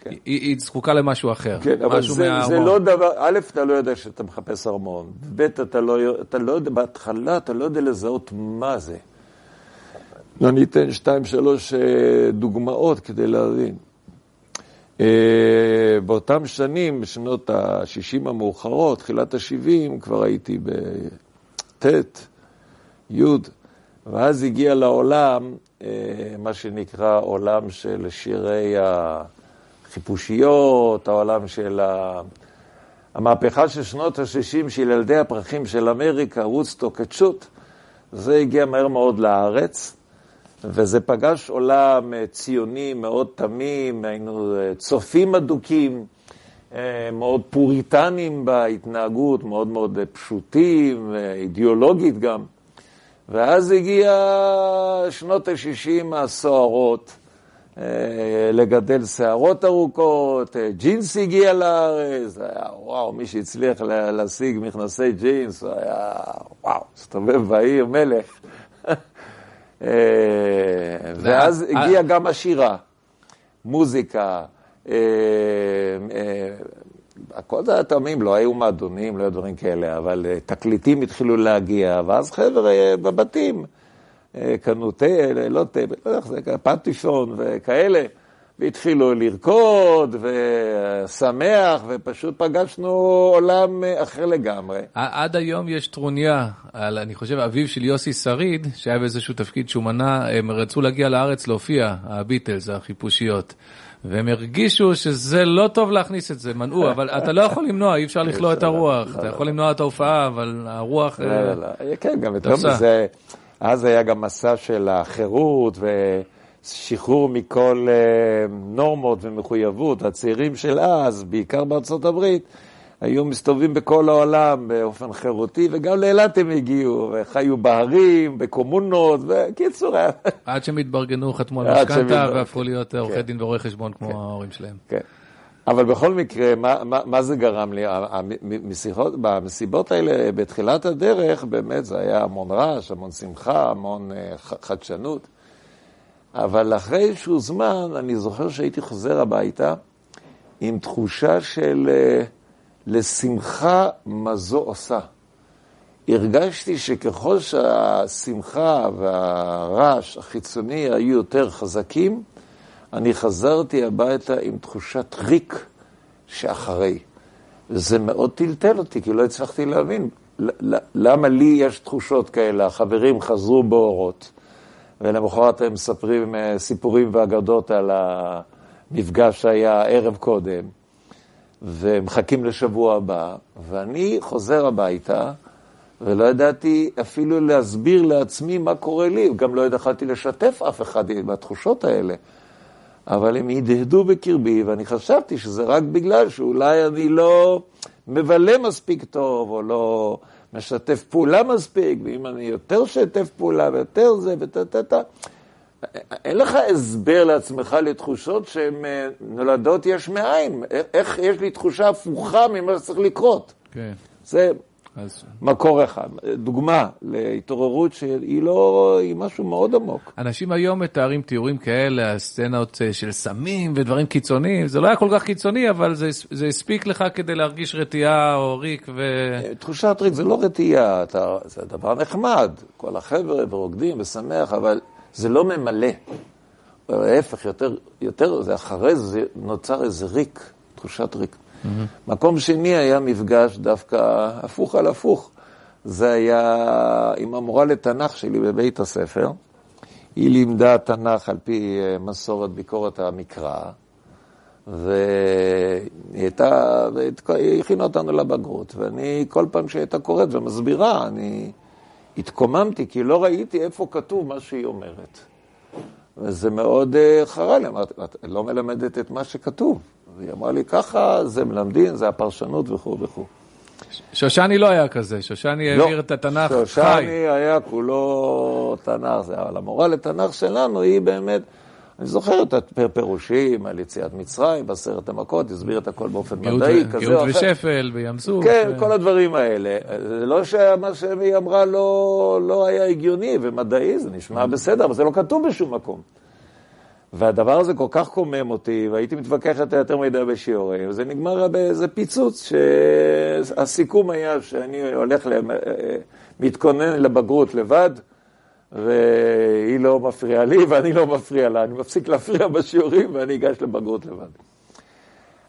היא, היא זקוקה למשהו אחר. כן, אבל משהו זה, זה מהארמון. לא דבר, א', אתה לא יודע שאתה מחפש ארמון, ב', אתה לא, אתה לא יודע, בהתחלה אתה לא יודע לזהות מה זה. אני אתן שתיים, שלוש אה, דוגמאות כדי להבין. אה, באותם שנים, בשנות ה-60 המאוחרות, תחילת ה-70, כבר הייתי בט', י', ואז הגיע לעולם אה, מה שנקרא עולם של שירי החיפושיות, העולם של ה... המהפכה של שנות ה-60 של ילדי הפרחים של אמריקה, וודסטוק, קצ'וט, זה הגיע מהר מאוד לארץ, וזה פגש עולם אה, ציוני מאוד תמים, היינו אה, צופים אדוקים, אה, מאוד פוריטנים בהתנהגות, מאוד מאוד פשוטים, אידיאולוגית גם. ואז הגיע שנות ה-60 הסוערות. לגדל שערות ארוכות, ג'ינס הגיע לארץ, היה וואו, מי שהצליח להשיג מכנסי ג'ינס, היה וואו, הסתובב בעיר, מלך. אה, ואז הגיעה גם השירה, מוזיקה, הכל זה היה תמים, לא היו מועדונים, לא היו דברים כאלה, אבל תקליטים התחילו להגיע, ואז חבר'ה בבתים. קנו תה, לא תה, לא יודע איך זה, פטיפון וכאלה, והתחילו לרקוד ושמח, ופשוט פגשנו עולם אחר לגמרי. עד היום יש טרוניה על, אני חושב, אביו של יוסי שריד, שהיה באיזשהו תפקיד שהוא מנע, הם רצו להגיע לארץ להופיע, הביטלס, החיפושיות. והם הרגישו שזה לא טוב להכניס את זה, מנעו, אבל אתה לא יכול למנוע, אי אפשר לכלוא את הרוח. אתה יכול למנוע את ההופעה, אבל הרוח... לא, לא, לא. כן, גם יותר מזה. אז היה גם מסע של החירות ושחרור מכל אה, נורמות ומחויבות. הצעירים של אז, בעיקר בארצות הברית, היו מסתובבים בכל העולם באופן חירותי, וגם לאילת הם הגיעו, וחיו בהרים, בקומונות, בקיצור. עד שהם התברגנו, חתמו על משכנתה והפכו להיות כן. עורכי דין ורואי חשבון כמו כן. ההורים שלהם. כן. אבל בכל מקרה, מה, מה, מה זה גרם לי? המסיבות, במסיבות האלה, בתחילת הדרך, באמת זה היה המון רעש, המון שמחה, המון uh, חדשנות. אבל אחרי איזשהו זמן, אני זוכר שהייתי חוזר הביתה עם תחושה של uh, לשמחה מה זו עושה. הרגשתי שככל שהשמחה והרעש החיצוני היו יותר חזקים, אני חזרתי הביתה עם תחושת ריק שאחרי. וזה מאוד טלטל אותי, כי לא הצלחתי להבין למה לי יש תחושות כאלה. החברים חזרו באורות, ולמחרת הם מספרים אה, סיפורים ואגדות על המפגש שהיה ערב קודם, ומחכים לשבוע הבא, ואני חוזר הביתה, ולא ידעתי אפילו להסביר לעצמי מה קורה לי, גם לא יכולתי לשתף אף אחד בתחושות האלה. אבל הם הדהדו בקרבי, ואני חשבתי שזה רק בגלל שאולי אני לא מבלה מספיק טוב, או לא משתף פעולה מספיק, ואם אני יותר שתף פעולה ויותר זה, וטה-טה-טה. אין לך הסבר לעצמך לתחושות שהן אה, נולדות יש מאין. איך יש לי תחושה הפוכה ממה שצריך לקרות. כן. זה אז... מקור אחד. דוגמה להתעוררות שהיא לא, היא משהו מאוד עמוק. אנשים היום מתארים תיאורים כאלה, הסצנות אה, של סמים ודברים קיצוניים, זה לא היה כל כך קיצוני, אבל זה, זה הספיק לך כדי להרגיש רתיעה או ריק ו... אה, תחושת ריק זה לא רתיעה, אתה, זה דבר נחמד, כל החבר'ה ורוקדים ושמח, אבל זה לא ממלא. להפך, יותר, יותר, זה אחרי זה נוצר איזה ריק, תחושת ריק. Mm-hmm. מקום שני היה מפגש דווקא הפוך על הפוך. זה היה עם המורה לתנ"ך שלי בבית הספר. היא לימדה תנ"ך על פי אה, מסורת ביקורת המקרא, והיא הייתה, היא הכינה אותנו לבגרות, ואני כל פעם שהיא הייתה קוראת ומסבירה, אני התקוממתי, כי לא ראיתי איפה כתוב מה שהיא אומרת. וזה מאוד אה, חרה לי, אמרתי, את לא מלמדת את מה שכתוב. והיא אמרה לי, ככה זה מלמדים, זה הפרשנות וכו' וכו'. שושני לא היה כזה, שושני לא, העביר את התנ"ך חי. שושני היה כולו תנ"ך, זה, אבל המורה לתנ"ך שלנו היא באמת, אני זוכר את הפירושים על יציאת מצרים, בעשרת המכות, הסביר את הכל באופן גאות מדעי, ו- כזה או אחר. גאות ושפל בים סוף. כן, ו... כל הדברים האלה. זה לא שמה שהיא אמרה לא, לא היה הגיוני ומדעי, זה נשמע בסדר, אבל זה לא כתוב בשום מקום. והדבר הזה כל כך קומם אותי, והייתי מתווכח איתה יותר מדי בשיעורים, וזה נגמר באיזה פיצוץ, שהסיכום היה שאני הולך, להם, מתכונן לבגרות לבד, והיא לא מפריעה לי ואני לא מפריע לה, אני מפסיק להפריע בשיעורים ואני אגש לבגרות לבד.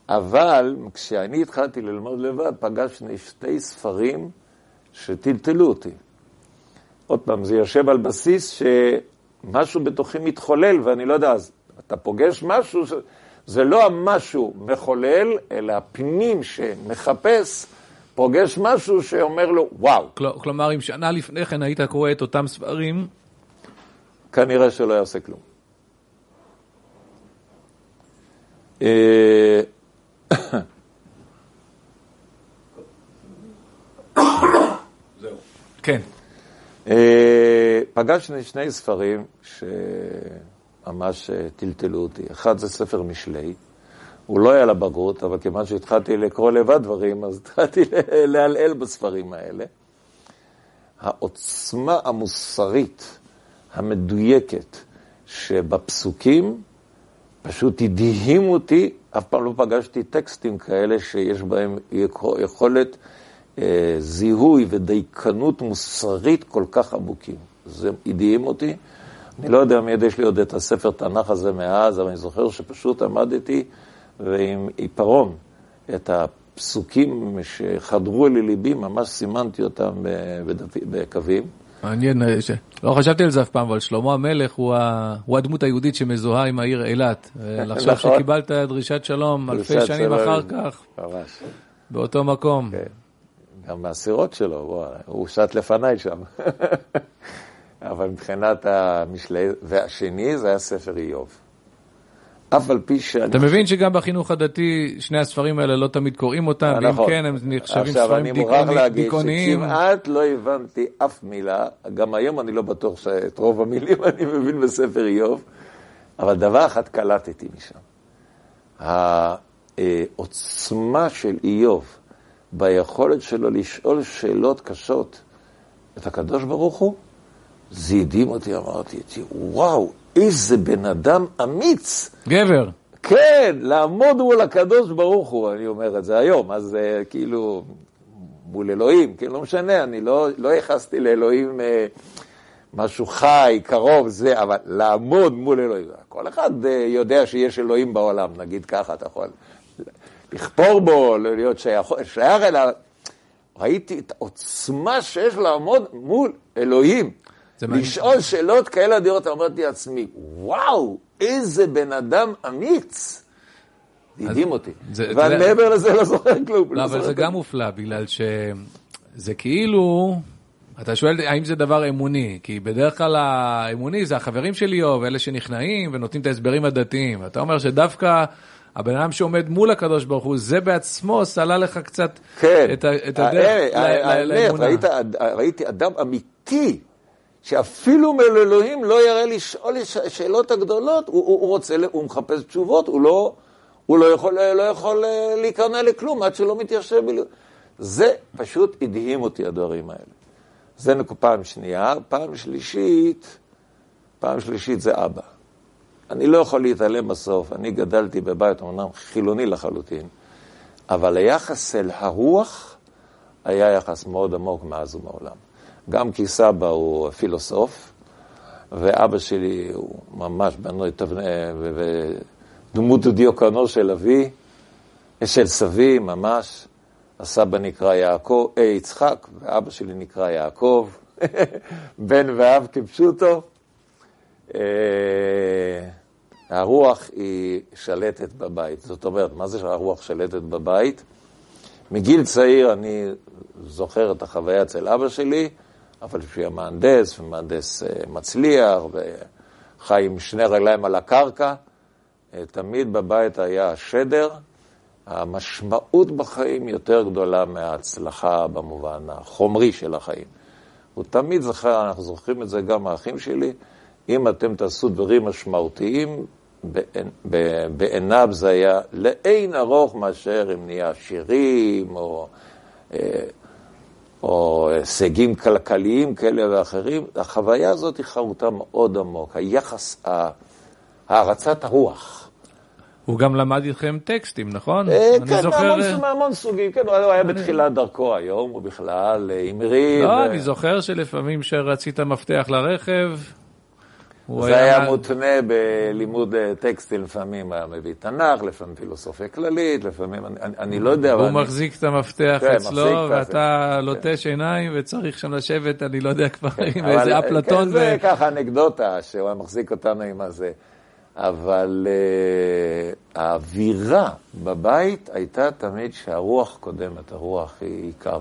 אבל כשאני התחלתי ללמוד לבד, פגשתי שתי ספרים שטלטלו אותי. עוד פעם, זה יושב על בסיס שמשהו בתוכי מתחולל, ואני לא יודע, אז אתה פוגש משהו, ש... זה לא המשהו מחולל, אלא הפנים שמחפש, פוגש משהו שאומר לו, וואו. כל, כלומר, אם שנה לפני כן היית קורא את אותם ספרים... כנראה שלא יעשה כלום. אה, כן. אה, פגשתי שני ספרים שממש אה, טלטלו אותי. אחד זה ספר משלי, הוא לא היה לבגרות, אבל כיוון שהתחלתי לקרוא לבד דברים, אז התחלתי לעלעל בספרים האלה. העוצמה המוסרית המדויקת שבפסוקים פשוט הדהים אותי, אף פעם לא פגשתי טקסטים כאלה שיש בהם יכולת זיהוי ודייקנות מוסרית כל כך עמוקים. זה הדהים אותי. אני לא יודע מי יש לי עוד את הספר תנ"ך הזה מאז, אבל אני זוכר שפשוט עמדתי ועם עיפרון את הפסוקים שחדרו לליבי, ממש סימנתי אותם בקווים. מעניין, אה, ש... לא חשבתי על זה אף פעם, אבל שלמה המלך הוא, ה... הוא הדמות היהודית שמזוהה עם העיר אילת. אה, לחשוב נכון. שקיבלת דרישת שלום אלפי שנים אחר כך, ממש. באותו מקום. כן. גם מהסירות שלו, הוא שט לפניי שם. אבל מבחינת המשלי, והשני זה היה ספר איוב. אף על פי שאני... אתה מבין שגם בחינוך הדתי שני הספרים האלה לא תמיד קוראים אותם, ואם נכון. כן הם נחשבים ספרים דיכאוניים. עכשיו, אני מוכרח להגיד שכמעט לא הבנתי אף מילה, גם היום אני לא בטוח שאת רוב המילים אני מבין בספר איוב, אבל דבר אחד קלטתי משם. העוצמה של איוב ביכולת שלו לשאול שאלות קשות את הקדוש ברוך הוא, זה הדהים אותי, אמרתי, וואו, איזה בן אדם אמיץ. גבר. כן, לעמוד מול הקדוש ברוך הוא, אני אומר את זה היום, אז uh, כאילו, מול אלוהים, כן, לא משנה, אני לא, לא ייחסתי לאלוהים uh, משהו חי, קרוב, זה, אבל לעמוד מול אלוהים, כל אחד uh, יודע שיש אלוהים בעולם, נגיד ככה, אתה יכול לכפור בו, להיות שייך, שייך אליו. ראיתי את העוצמה שיש לעמוד מול אלוהים. לשאול שאלות כאלה אדירות, אמרתי לעצמי, וואו, איזה בן אדם אמיץ. הדהים אותי. ואני מעבר לזה לא זוכר כלום. לא, אבל זה גם מופלא, בגלל שזה כאילו... אתה שואל האם זה דבר אמוני, כי בדרך כלל האמוני זה החברים של איוב, אלה שנכנעים ונותנים את ההסברים הדתיים. אתה אומר שדווקא הבן אדם שעומד מול הקדוש ברוך הוא, זה בעצמו סלל לך קצת כן. את הדרך לאמונה. ראיתי אדם אמיתי שאפילו מאל אלוהים לא יראה לשאול שאלות הגדולות, הוא, הוא, הוא רוצה, הוא מחפש תשובות, הוא לא, הוא לא יכול, לא יכול אה, להיכנע לכלום עד שלא מתיישב בלב. זה פשוט הדהים אותי, הדברים האלה. זה פעם שנייה. פעם שלישית, פעם שלישית זה אבא. אני לא יכול להתעלם בסוף, אני גדלתי בבית אמנם חילוני לחלוטין, אבל היחס אל הרוח היה יחס מאוד עמוק מאז ומעולם. גם כי סבא הוא פילוסוף, ואבא שלי הוא ממש בנוי תבנה, ודמות דיוקנו של אבי, של סבי ממש. הסבא נקרא יעקב, אה, יצחק, ואבא שלי נקרא יעקב, בן ואב כפשוטו. אה, הרוח היא שלטת בבית. זאת אומרת, מה זה שהרוח שלטת בבית? מגיל צעיר אני זוכר את החוויה אצל אבא שלי, אבל היה מהנדס, ומהנדס אה, מצליח, וחי עם שני רגליים על הקרקע, אה, תמיד בבית היה שדר. המשמעות בחיים יותר גדולה מההצלחה במובן החומרי של החיים. הוא תמיד זכר, אנחנו זוכרים את זה גם מהאחים שלי, אם אתם תעשו דברים משמעותיים, בעיניו זה היה לאין ארוך מאשר אם נהיה עשירים או, אה, או הישגים כלכליים כאלה ואחרים. החוויה הזאת היא חרוטה מאוד עמוק, היחס, הערצת הרוח. הוא גם למד איתכם טקסטים, נכון? אה, כן, זוכר... מהמון סוגים, כן, הוא היה בתחילת דרכו היום, הוא בכלל המריא. לא, אני זוכר שלפעמים שרצית מפתח לרכב, זה היה מותנה בלימוד אה, טקסטים, לפעמים היה מביא תנ"ך, לפעמים פילוסופיה כללית, לפעמים, אני לא יודע. הוא מחזיק את המפתח כן, אצלו, ואתה לוטש עיניים וצריך שם לשבת, אני לא יודע כבר, עם איזה אפלטון. זה ככה אנקדוטה, שהוא מחזיק אותנו עם הזה. אבל uh, האווירה בבית הייתה תמיד שהרוח קודמת, הרוח היא עיקר.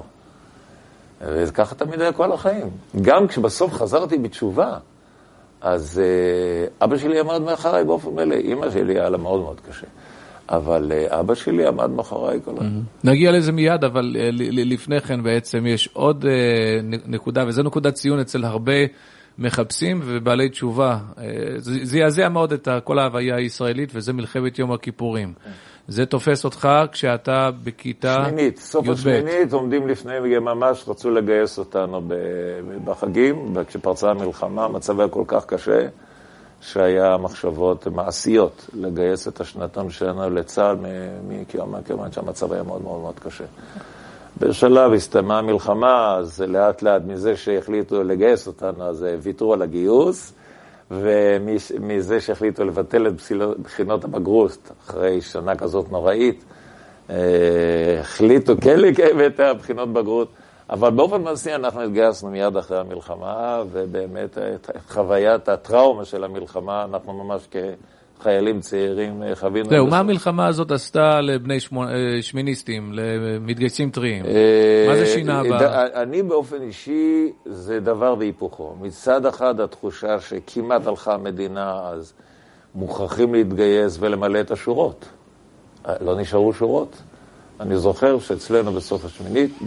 וככה תמיד היה כל החיים. גם כשבסוף חזרתי בתשובה, אז uh, אבא שלי עמד מאחוריי באופן מלא, אימא שלי היה לה מאוד מאוד קשה. אבל uh, אבא שלי עמד מאחוריי כל הזמן. נגיע לזה מיד, אבל uh, לפני כן בעצם יש עוד נקודה, וזו נקודת ציון אצל הרבה מחפשים ובעלי תשובה. זה יעזע מאוד את כל ההוויה הישראלית, וזה מלחמת יום הכיפורים. זה תופס אותך כשאתה בכיתה י"ב. שמינית, סוף השמינית, עומדים לפני, ממש רצו לגייס אותנו בחגים, וכשפרצה המלחמה, המצב היה כל כך קשה, שהיה מחשבות מעשיות לגייס את השנתון שלנו לצה"ל, מכיוון שהמצב היה מאוד מאוד מאוד קשה. בשלב הסתיימה המלחמה, אז לאט לאט מזה שהחליטו לגייס אותנו, אז ויתרו על הגיוס. ומזה שהחליטו לבטל את בחינות הבגרות אחרי שנה כזאת נוראית, אה, החליטו כן לקיים את הבחינות בגרות, אבל באופן מעשי אנחנו התגייסנו מיד אחרי המלחמה, ובאמת את חוויית הטראומה של המלחמה, אנחנו ממש כ... חיילים צעירים אה, חווינו. זהו, מה המלחמה הזאת עשתה לבני אה, שמיניסטים, למתגייסים טריים? אה, מה זה שינה ב... אני באופן אישי, זה דבר והיפוכו. מצד אחד, התחושה שכמעט הלכה המדינה, אז מוכרחים להתגייס ולמלא את השורות. לא נשארו שורות. אני זוכר שאצלנו בסוף השמינית,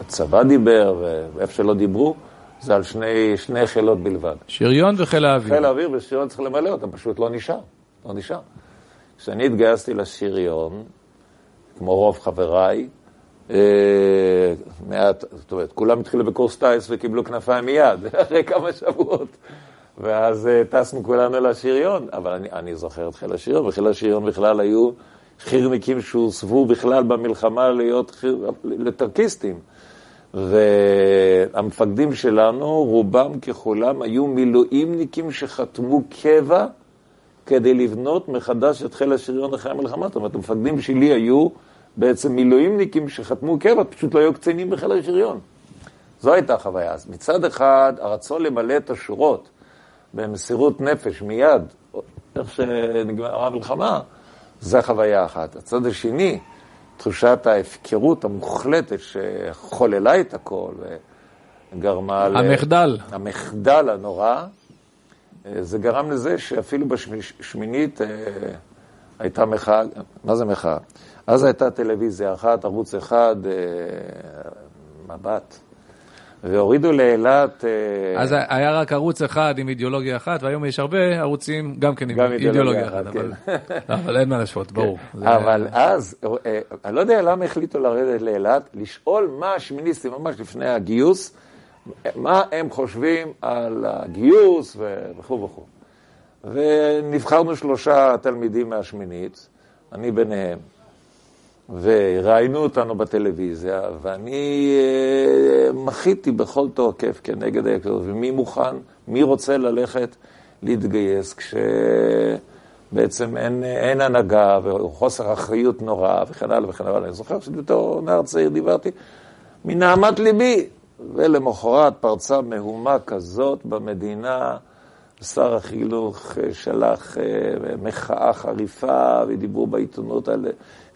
הצבא דיבר, ואיפה שלא דיברו, זה על שני, שני חילות בלבד. שריון וחיל האוויר. חיל האוויר ושריון צריך למלא אותם, פשוט לא נשאר, לא נשאר. כשאני התגייסתי לשריון, כמו רוב חבריי, אה, מעט, זאת אומרת, כולם התחילו בקורס טיס וקיבלו כנפיים מיד, אחרי כמה שבועות. ואז אה, טסנו כולנו לשריון, אבל אני, אני זוכר את חיל השריון, וחיל השריון בכלל היו חירניקים שהוסבו בכלל במלחמה להיות חיר, לטרקיסטים. והמפקדים שלנו, רובם ככולם, היו מילואימניקים שחתמו קבע כדי לבנות מחדש את חיל השריון אחרי המלחמה. זאת אומרת, המפקדים שלי היו בעצם מילואימניקים שחתמו קבע, פשוט לא היו קצינים בחיל השריון. זו הייתה החוויה. אז מצד אחד, הרצון למלא את השורות במסירות נפש מיד, איך שנגמרה המלחמה, זו חוויה אחת. הצד השני, תחושת ההפקרות המוחלטת שחוללה את הכל וגרמה ל... המחדל. המחדל הנורא, זה גרם לזה שאפילו בשמינית אה, הייתה מחאה, מה זה מחאה? אז הייתה טלוויזיה אחת, ערוץ אחד, אה, מבט. והורידו לאילת... אה, אז היה רק ערוץ אחד עם אידיאולוגיה אחת, והיום יש הרבה ערוצים גם כן עם גם אידיאולוגיה אחת. כן. אבל, אבל אין מה להשוות, ברור. זה... אבל אז, אה, אני לא יודע למה החליטו לרדת לאילת, לשאול מה השמיניסטים, ממש לפני הגיוס, מה הם חושבים על הגיוס וכו' וכו'. ונבחרנו שלושה תלמידים מהשמינית, אני ביניהם. וראיינו אותנו בטלוויזיה, ואני אה, מחיתי בכל תוקף כנגד היקר, ומי מוכן, מי רוצה ללכת להתגייס כשבעצם אין, אין הנהגה וחוסר אחריות נורא וכן הלאה וכן הלאה. אני זוכר שבתור נער צעיר דיברתי מנהמת ליבי, ולמחרת פרצה מהומה כזאת במדינה. שר החינוך שלח אה, מחאה חריפה, ודיברו בעיתונות על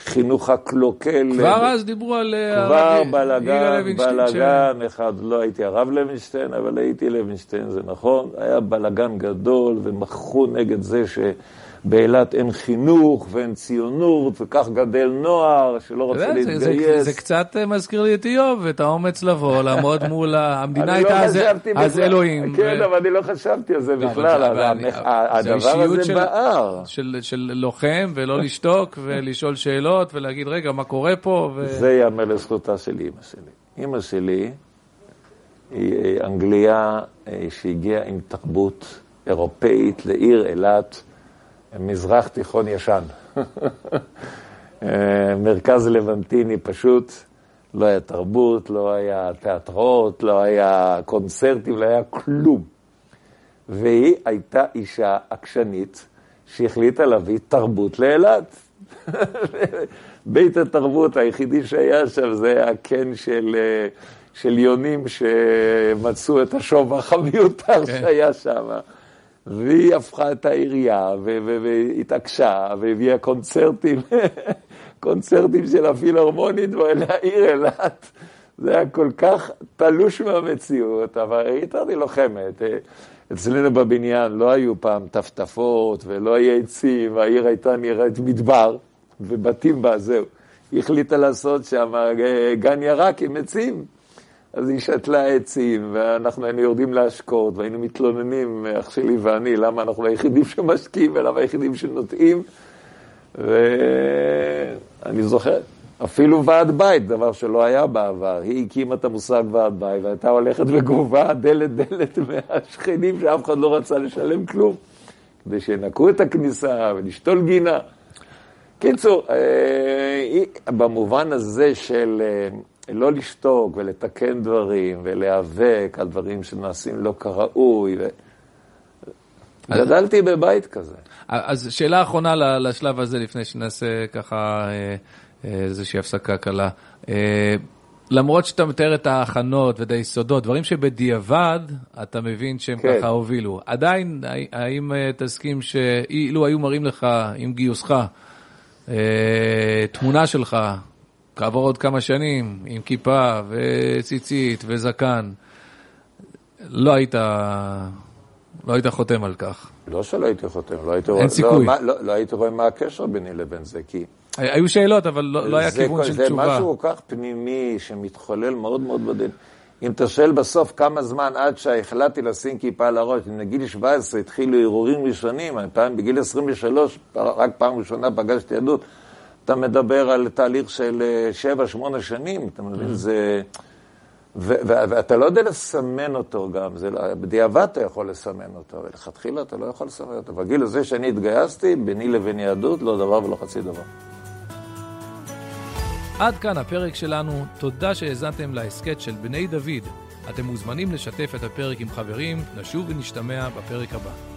חינוך הקלוקל. כבר אז דיברו על... אה, כבר בלאגן, בלאגן אחד, לא הייתי הרב לוינשטיין, אבל הייתי לוינשטיין, זה נכון. היה בלאגן גדול, ומחו נגד זה ש... באילת אין חינוך ואין ציונות, וכך גדל נוער שלא רוצה להתגייס. זה, זה, זה קצת אה, מזכיר לי את איוב, את האומץ לבוא, לעמוד מול המדינה הייתה לא אז אלוהים. כן, ו... אבל אני לא חשבתי על זה לא, בכלל, הדבר הזה בער. של, של לוחם, ולא לשתוק, ולשאול שאלות, ולהגיד, רגע, מה קורה פה? ו... זה ייאמר לזכותה של אימא שלי. אימא שלי היא אנגליה אה, שהגיעה עם תרבות אירופאית לעיר אילת. מזרח תיכון ישן. מרכז לבנטיני פשוט, לא היה תרבות, לא היה תיאטראות, לא היה קונצרטים, לא היה כלום. והיא הייתה אישה עקשנית שהחליטה להביא תרבות לאילת. בית התרבות היחידי שהיה שם זה היה הקן של, של יונים שמצאו את השובח המיותר כן. שהיה שם. והיא הפכה את העירייה, והתעקשה, והביאה קונצרטים, קונצרטים של הפילהרמונית לעיר אילת. זה היה כל כך תלוש מהמציאות, אבל היא הייתה לי לוחמת. אצלנו בבניין לא היו פעם טפטפות ולא היה עצים, העיר הייתה נראית מדבר ובתים בה, זהו. היא החליטה לעשות שם גן ירק עם עצים. אז היא שתלה עצים, ואנחנו היינו יורדים להשקות, והיינו מתלוננים, אח שלי ואני, למה אנחנו היחידים שמשקיעים ולמה היחידים שנוטעים. ואני זוכר, אפילו ועד בית, דבר שלא היה בעבר. היא הקימה את המושג ועד בית, והייתה הולכת וגובה דלת דלת מהשכנים שאף אחד לא רצה לשלם כלום, כדי שינקו את הכניסה ולשתול גינה. קיצור, אה, במובן הזה של אה, לא לשתוק ולתקן דברים ולהיאבק על דברים שנעשים לא כראוי. ו... גדלתי בבית כזה. אז שאלה אחרונה לשלב הזה, לפני שנעשה ככה אה, איזושהי הפסקה קלה. למרות שאתה מתאר את ההכנות ואת היסודות, דברים שבדיעבד אתה מבין שהם כן. ככה הובילו, עדיין, האם תסכים שאילו היו מראים לך עם גיוסך תמונה שלך כעבור עוד כמה שנים, עם כיפה וציצית וזקן, לא היית, לא היית חותם על כך. לא שלא הייתי חותם, לא הייתי. אין סיכוי. לא, מה, לא, לא הייתי רואה מה הקשר ביני לבין זה, כי... היו שאלות, אבל לא, לא היה כיוון של זה תשובה. זה משהו כל כך פנימי, שמתחולל מאוד מאוד בודד. אם אתה שואל בסוף כמה זמן עד שהחלטתי לשים כיפה על הראש, אם נגיד 17 התחילו הרהורים ראשונים, פעם בגיל 23, רק פעם ראשונה פגשתי יהדות, אתה מדבר על תהליך של אה, שבע, שמונה שנים, אתה מבין? Mm-hmm. זה... ואתה לא יודע לסמן אותו גם, זה לא, בדיעבד אתה יכול לסמן אותו, ולכתחילה אתה לא יכול לסמן אותו. בגיל הזה שאני התגייסתי, ביני לבין יהדות, לא דבר ולא חצי דבר. עד כאן הפרק שלנו, תודה שהאזנתם להסכת של בני דוד. אתם מוזמנים לשתף את הפרק עם חברים, נשוב ונשתמע בפרק הבא.